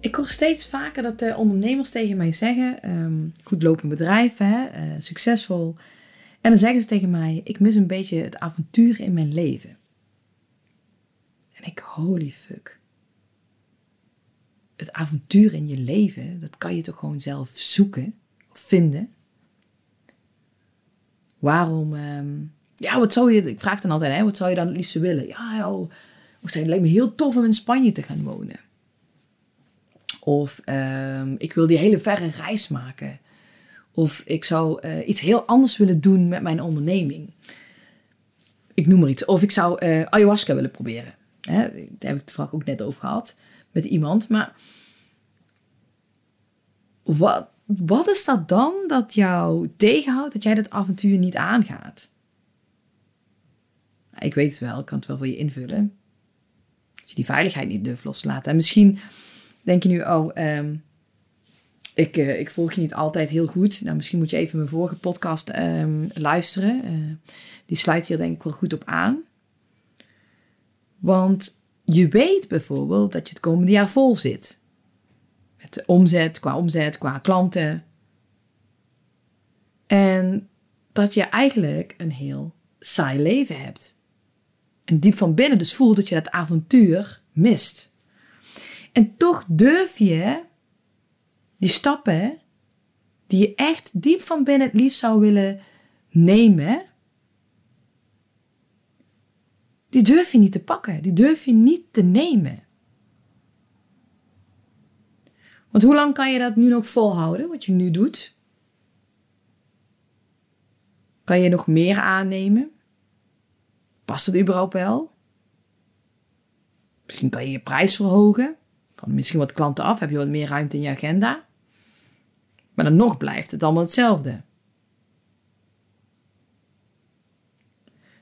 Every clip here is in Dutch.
Ik hoor steeds vaker dat de ondernemers tegen mij zeggen: um, goed lopend bedrijf, hè, uh, succesvol. En dan zeggen ze tegen mij: ik mis een beetje het avontuur in mijn leven. En ik, holy fuck. Het avontuur in je leven, dat kan je toch gewoon zelf zoeken of vinden. Waarom, um, ja, wat zou je, ik vraag dan altijd, hè, wat zou je dan het liefst willen? Ja, oh, het lijkt me heel tof om in Spanje te gaan wonen. Of um, ik wil die hele verre reis maken. Of ik zou uh, iets heel anders willen doen met mijn onderneming. Ik noem maar iets. Of ik zou uh, ayahuasca willen proberen. Hè? Daar heb ik het toevallig ook net over gehad met iemand. Maar wat, wat is dat dan dat jou tegenhoudt dat jij dat avontuur niet aangaat? Ik weet het wel, ik kan het wel voor je invullen. Dat je die veiligheid niet durft loslaten. En misschien denk je nu, oh, ehm, ik, uh, ik volg je niet altijd heel goed. Nou, misschien moet je even mijn vorige podcast um, luisteren. Uh, die sluit hier denk ik wel goed op aan. Want je weet bijvoorbeeld dat je het komende jaar vol zit. Met de omzet, qua omzet, qua klanten. En dat je eigenlijk een heel saai leven hebt. En diep van binnen dus voelt dat je dat avontuur mist. En toch durf je die stappen die je echt diep van binnen het liefst zou willen nemen, die durf je niet te pakken. Die durf je niet te nemen. Want hoe lang kan je dat nu nog volhouden, wat je nu doet? Kan je nog meer aannemen? Past het überhaupt wel? Misschien kan je je prijs verhogen. Van misschien wat klanten af, heb je wat meer ruimte in je agenda. Maar dan nog blijft het allemaal hetzelfde. En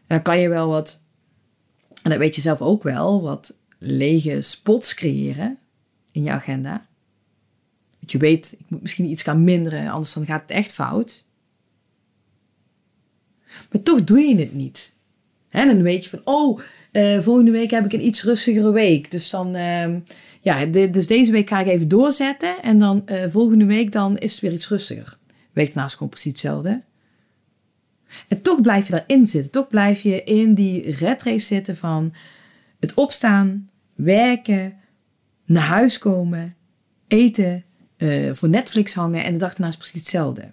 dan kan je wel wat, en dat weet je zelf ook wel, wat lege spots creëren in je agenda. Want je weet, ik moet misschien iets gaan minderen, anders dan gaat het echt fout. Maar toch doe je het niet. En dan weet je van, oh, uh, volgende week heb ik een iets rustigere week. Dus dan, uh, ja, dus deze week ga ik even doorzetten. En dan uh, volgende week dan is het weer iets rustiger. Week daarna is gewoon precies hetzelfde. En toch blijf je daarin zitten. Toch blijf je in die red race zitten van het opstaan, werken, naar huis komen, eten, uh, voor Netflix hangen en de dag daarna is precies hetzelfde.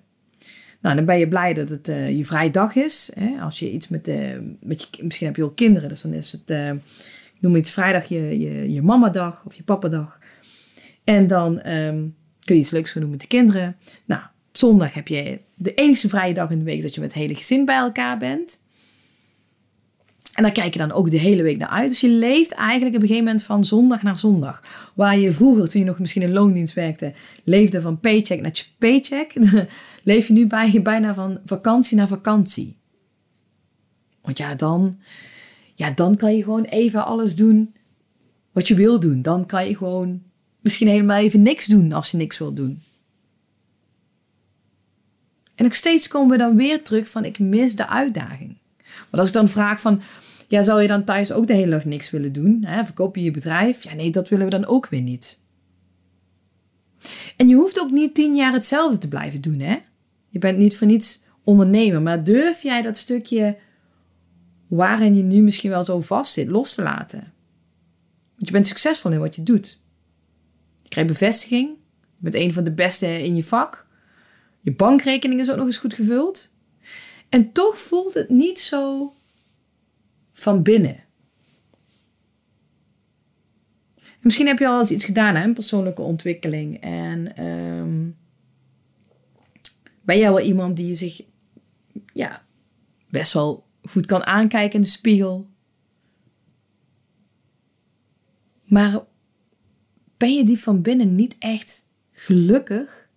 Nou, dan ben je blij dat het uh, je vrije dag is. Hè? Als je iets met, uh, met je, misschien heb je al kinderen, dus dan is het, uh, noem het vrijdag je, je, je mamadag of je papadag. En dan um, kun je iets leuks gaan doen met de kinderen. Nou, op zondag heb je de enige vrije dag in de week dat je met het hele gezin bij elkaar bent. En daar kijk je dan ook de hele week naar uit. Dus je leeft eigenlijk op een gegeven moment van zondag naar zondag. Waar je vroeger, toen je nog misschien in loondienst werkte, leefde van paycheck naar paycheck. leef je nu bij, bijna van vakantie naar vakantie. Want ja, dan, ja, dan kan je gewoon even alles doen wat je wil doen. Dan kan je gewoon misschien helemaal even niks doen als je niks wil doen. En nog steeds komen we dan weer terug van ik mis de uitdaging. Want als ik dan vraag van, ja, zou je dan thuis ook de hele dag niks willen doen? Hè? Verkoop je je bedrijf? Ja, nee, dat willen we dan ook weer niet. En je hoeft ook niet tien jaar hetzelfde te blijven doen, hè? Je bent niet voor niets ondernemer, maar durf jij dat stukje waarin je nu misschien wel zo vast zit, los te laten? Want je bent succesvol in wat je doet. Je krijgt bevestiging. Je bent een van de beste in je vak. Je bankrekening is ook nog eens goed gevuld. En toch voelt het niet zo van binnen. misschien heb je al eens iets gedaan, een persoonlijke ontwikkeling. En um, ben jij wel iemand die zich ja, best wel goed kan aankijken in de spiegel. Maar ben je die van binnen niet echt gelukkig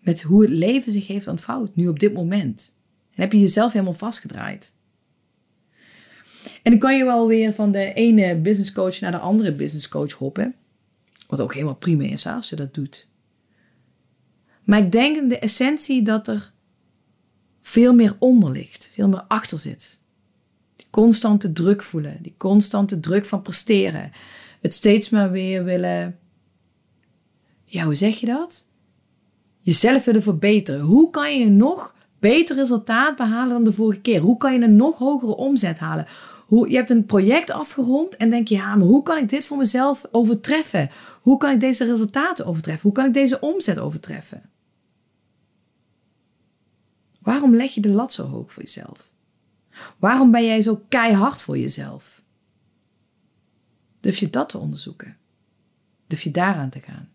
met hoe het leven zich heeft ontvouwd, nu op dit moment. En heb je jezelf helemaal vastgedraaid. En dan kan je wel weer van de ene business coach naar de andere business coach hoppen. Wat ook helemaal prima is als je dat doet. Maar ik denk in de essentie dat er veel meer onder ligt, veel meer achter zit. Die constante druk voelen, die constante druk van presteren. Het steeds maar weer willen. Ja, hoe zeg je dat? Jezelf willen verbeteren. Hoe kan je nog beter resultaat behalen dan de vorige keer? Hoe kan je een nog hogere omzet halen? Hoe, je hebt een project afgerond en denk je, ja, maar hoe kan ik dit voor mezelf overtreffen? Hoe kan ik deze resultaten overtreffen? Hoe kan ik deze omzet overtreffen? Waarom leg je de lat zo hoog voor jezelf? Waarom ben jij zo keihard voor jezelf? Durf je dat te onderzoeken? Durf je daaraan te gaan?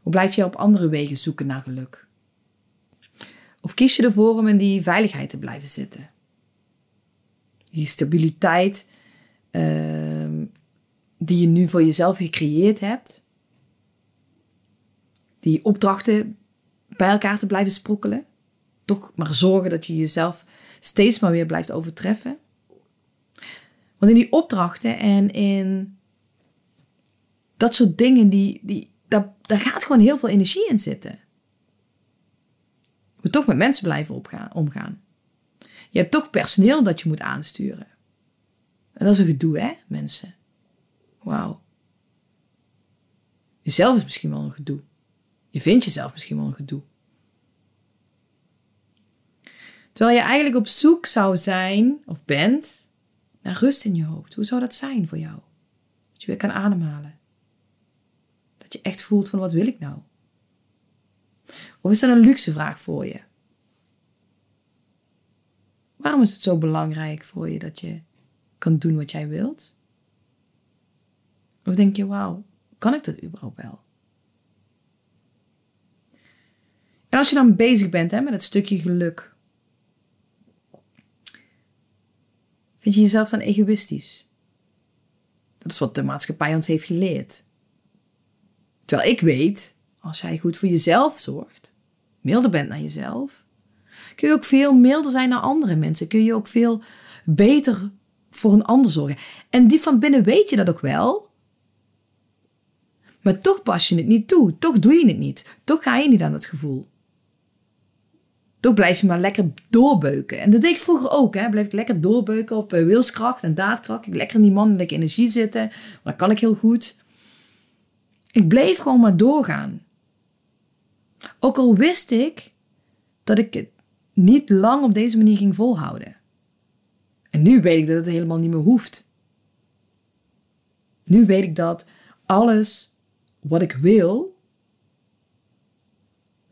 Hoe blijf je op andere wegen zoeken naar geluk? Of kies je ervoor om in die veiligheid te blijven zitten? Die stabiliteit uh, die je nu voor jezelf gecreëerd hebt. Die opdrachten bij elkaar te blijven sprokkelen. Toch maar zorgen dat je jezelf steeds maar weer blijft overtreffen. Want in die opdrachten en in dat soort dingen, die, die, daar, daar gaat gewoon heel veel energie in zitten moet toch met mensen blijven opgaan, omgaan. Je hebt toch personeel dat je moet aansturen. En dat is een gedoe, hè, mensen? Wauw. Jezelf is misschien wel een gedoe. Je vindt jezelf misschien wel een gedoe. Terwijl je eigenlijk op zoek zou zijn, of bent, naar rust in je hoofd. Hoe zou dat zijn voor jou? Dat je weer kan ademhalen. Dat je echt voelt van wat wil ik nou? Of is dat een luxe vraag voor je? Waarom is het zo belangrijk voor je dat je kan doen wat jij wilt? Of denk je, wauw, kan ik dat überhaupt wel? En als je dan bezig bent hè, met het stukje geluk, vind je jezelf dan egoïstisch? Dat is wat de maatschappij ons heeft geleerd. Terwijl ik weet als jij goed voor jezelf zorgt, milder bent naar jezelf, kun je ook veel milder zijn naar andere mensen. Kun je ook veel beter voor een ander zorgen. En die van binnen weet je dat ook wel. Maar toch pas je het niet toe. Toch doe je het niet. Toch ga je niet aan het gevoel. Toch blijf je maar lekker doorbeuken. En dat deed ik vroeger ook. Hè. Blijf ik lekker doorbeuken op uh, wilskracht en daadkracht. Ik lekker in die mannelijke energie zitten. Dat kan ik heel goed. Ik bleef gewoon maar doorgaan. Ook al wist ik dat ik het niet lang op deze manier ging volhouden. En nu weet ik dat het helemaal niet meer hoeft. Nu weet ik dat alles wat ik wil,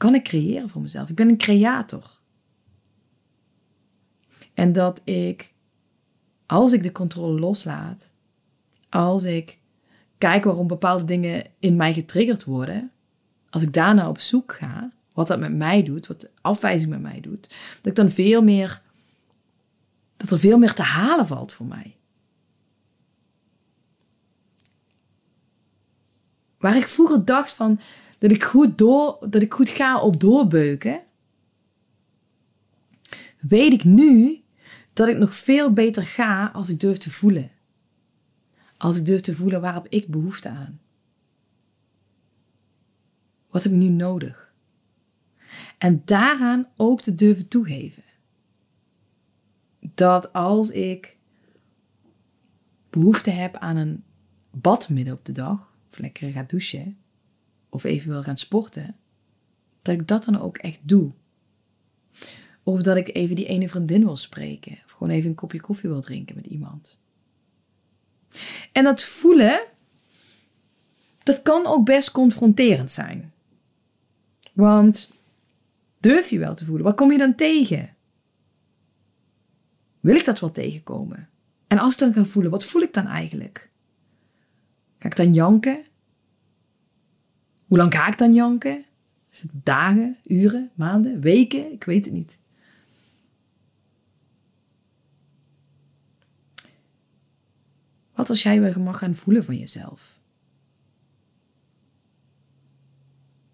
kan ik creëren voor mezelf. Ik ben een creator. En dat ik, als ik de controle loslaat, als ik kijk waarom bepaalde dingen in mij getriggerd worden, als ik daarna op zoek ga, wat dat met mij doet, wat de afwijzing met mij doet, dat ik dan veel meer, dat er veel meer te halen valt voor mij. Waar ik vroeger dacht van dat ik goed, door, dat ik goed ga op doorbeuken, weet ik nu dat ik nog veel beter ga als ik durf te voelen. Als ik durf te voelen waar heb ik behoefte aan. Wat heb ik nu nodig? En daaraan ook te durven toegeven. Dat als ik behoefte heb aan een bad midden op de dag, of lekker ga douchen, of even wil gaan sporten, dat ik dat dan ook echt doe. Of dat ik even die ene vriendin wil spreken, of gewoon even een kopje koffie wil drinken met iemand. En dat voelen, dat kan ook best confronterend zijn. Want durf je wel te voelen? Wat kom je dan tegen? Wil ik dat wel tegenkomen? En als ik dan ga voelen, wat voel ik dan eigenlijk? Ga ik dan janken? Hoe lang ga ik dan janken? Is het dagen, uren, maanden, weken? Ik weet het niet. Wat als jij weer mag gaan voelen van jezelf?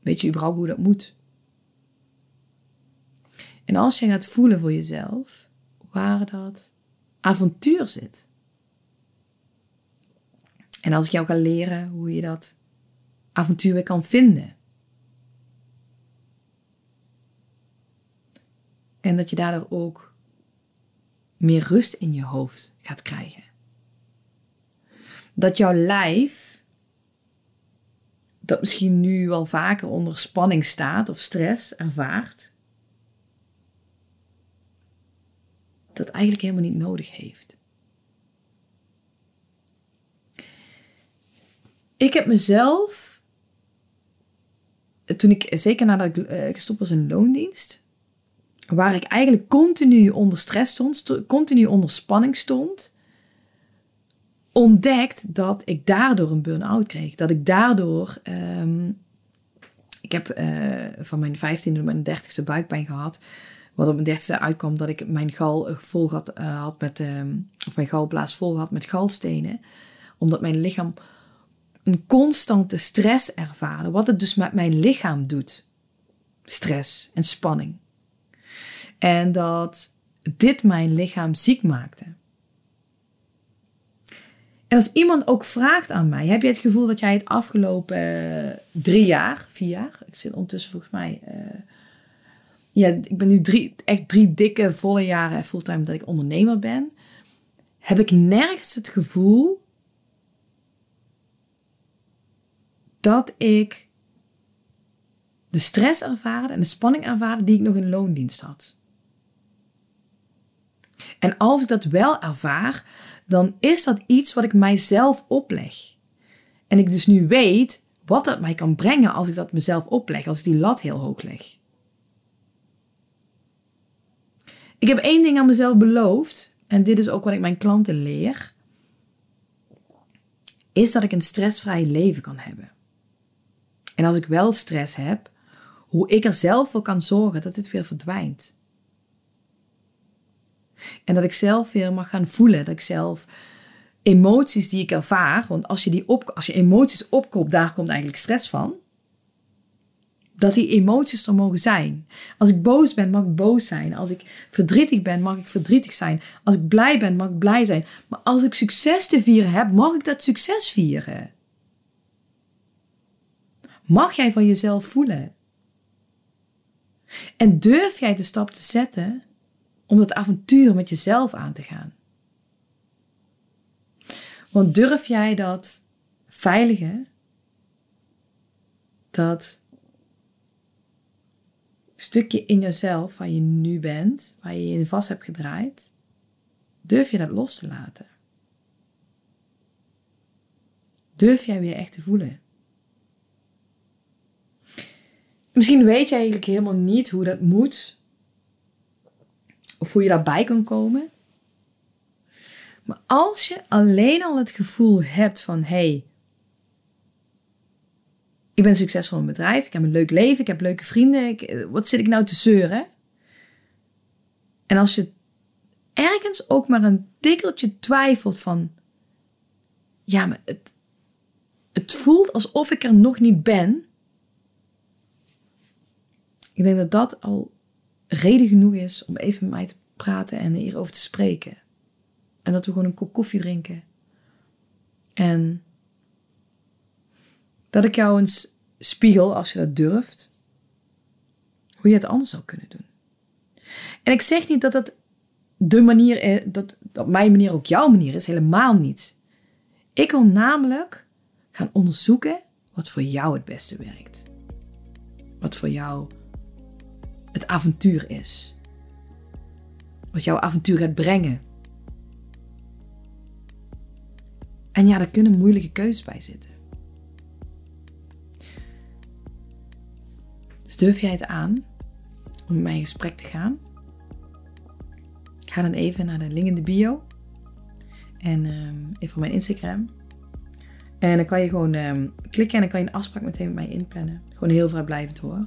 Weet je überhaupt hoe dat moet? En als je gaat voelen voor jezelf waar dat avontuur zit. En als ik jou ga leren hoe je dat avontuur weer kan vinden. En dat je daardoor ook meer rust in je hoofd gaat krijgen. Dat jouw lijf, dat misschien nu wel vaker onder spanning staat of stress ervaart, dat eigenlijk helemaal niet nodig heeft. Ik heb mezelf, toen ik zeker nadat ik eh, gestopt was in loondienst, waar ik eigenlijk continu onder stress stond, continu onder spanning stond, ontdekt dat ik daardoor een burn-out kreeg. Dat ik daardoor, um, ik heb uh, van mijn 15e tot mijn 30e buikpijn gehad. Wat op mijn dertigste uitkwam dat ik mijn gal vol had, had met, uh, of mijn galblaas vol had met galstenen. Omdat mijn lichaam een constante stress ervaarde. Wat het dus met mijn lichaam doet. Stress en spanning. En dat dit mijn lichaam ziek maakte. En als iemand ook vraagt aan mij, heb je het gevoel dat jij het afgelopen drie jaar, vier jaar, ik zit ondertussen volgens mij, uh, ja, ik ben nu drie, echt drie dikke, volle jaren fulltime dat ik ondernemer ben, heb ik nergens het gevoel dat ik de stress ervaarde en de spanning ervaarde die ik nog in loondienst had. En als ik dat wel ervaar, dan is dat iets wat ik mijzelf opleg. En ik dus nu weet wat dat mij kan brengen als ik dat mezelf opleg, als ik die lat heel hoog leg. Ik heb één ding aan mezelf beloofd, en dit is ook wat ik mijn klanten leer, is dat ik een stressvrij leven kan hebben. En als ik wel stress heb, hoe ik er zelf voor kan zorgen dat dit weer verdwijnt. En dat ik zelf weer mag gaan voelen, dat ik zelf emoties die ik ervaar, want als je, die op, als je emoties opkoopt, daar komt eigenlijk stress van dat die emoties er mogen zijn. Als ik boos ben, mag ik boos zijn. Als ik verdrietig ben, mag ik verdrietig zijn. Als ik blij ben, mag ik blij zijn. Maar als ik succes te vieren heb, mag ik dat succes vieren. Mag jij van jezelf voelen? En durf jij de stap te zetten om dat avontuur met jezelf aan te gaan? Want durf jij dat veilige, dat stukje in jezelf waar je nu bent, waar je je vast hebt gedraaid, durf je dat los te laten? Durf jij weer echt te voelen? Misschien weet je eigenlijk helemaal niet hoe dat moet. Of hoe je daarbij kan komen. Maar als je alleen al het gevoel hebt van hé, hey, ik ben succesvol in mijn bedrijf, ik heb een leuk leven, ik heb leuke vrienden. Ik, eh, wat zit ik nou te zeuren? En als je ergens ook maar een tikkeltje twijfelt van, ja, maar het, het voelt alsof ik er nog niet ben. Ik denk dat dat al reden genoeg is om even met mij te praten en hierover te spreken. En dat we gewoon een kop koffie drinken. En dat ik jou eens spiegel, als je dat durft, hoe je het anders zou kunnen doen. En ik zeg niet dat dat de manier is, dat, dat mijn manier ook jouw manier is, helemaal niet. Ik wil namelijk gaan onderzoeken wat voor jou het beste werkt. Wat voor jou het avontuur is. Wat jouw avontuur gaat brengen. En ja, daar kunnen moeilijke keuzes bij zitten. Dus durf jij het aan om met mij in gesprek te gaan? Ga dan even naar de link in de bio. En um, even op mijn Instagram. En dan kan je gewoon um, klikken en dan kan je een afspraak meteen met mij inplannen. Gewoon heel vrijblijvend hoor.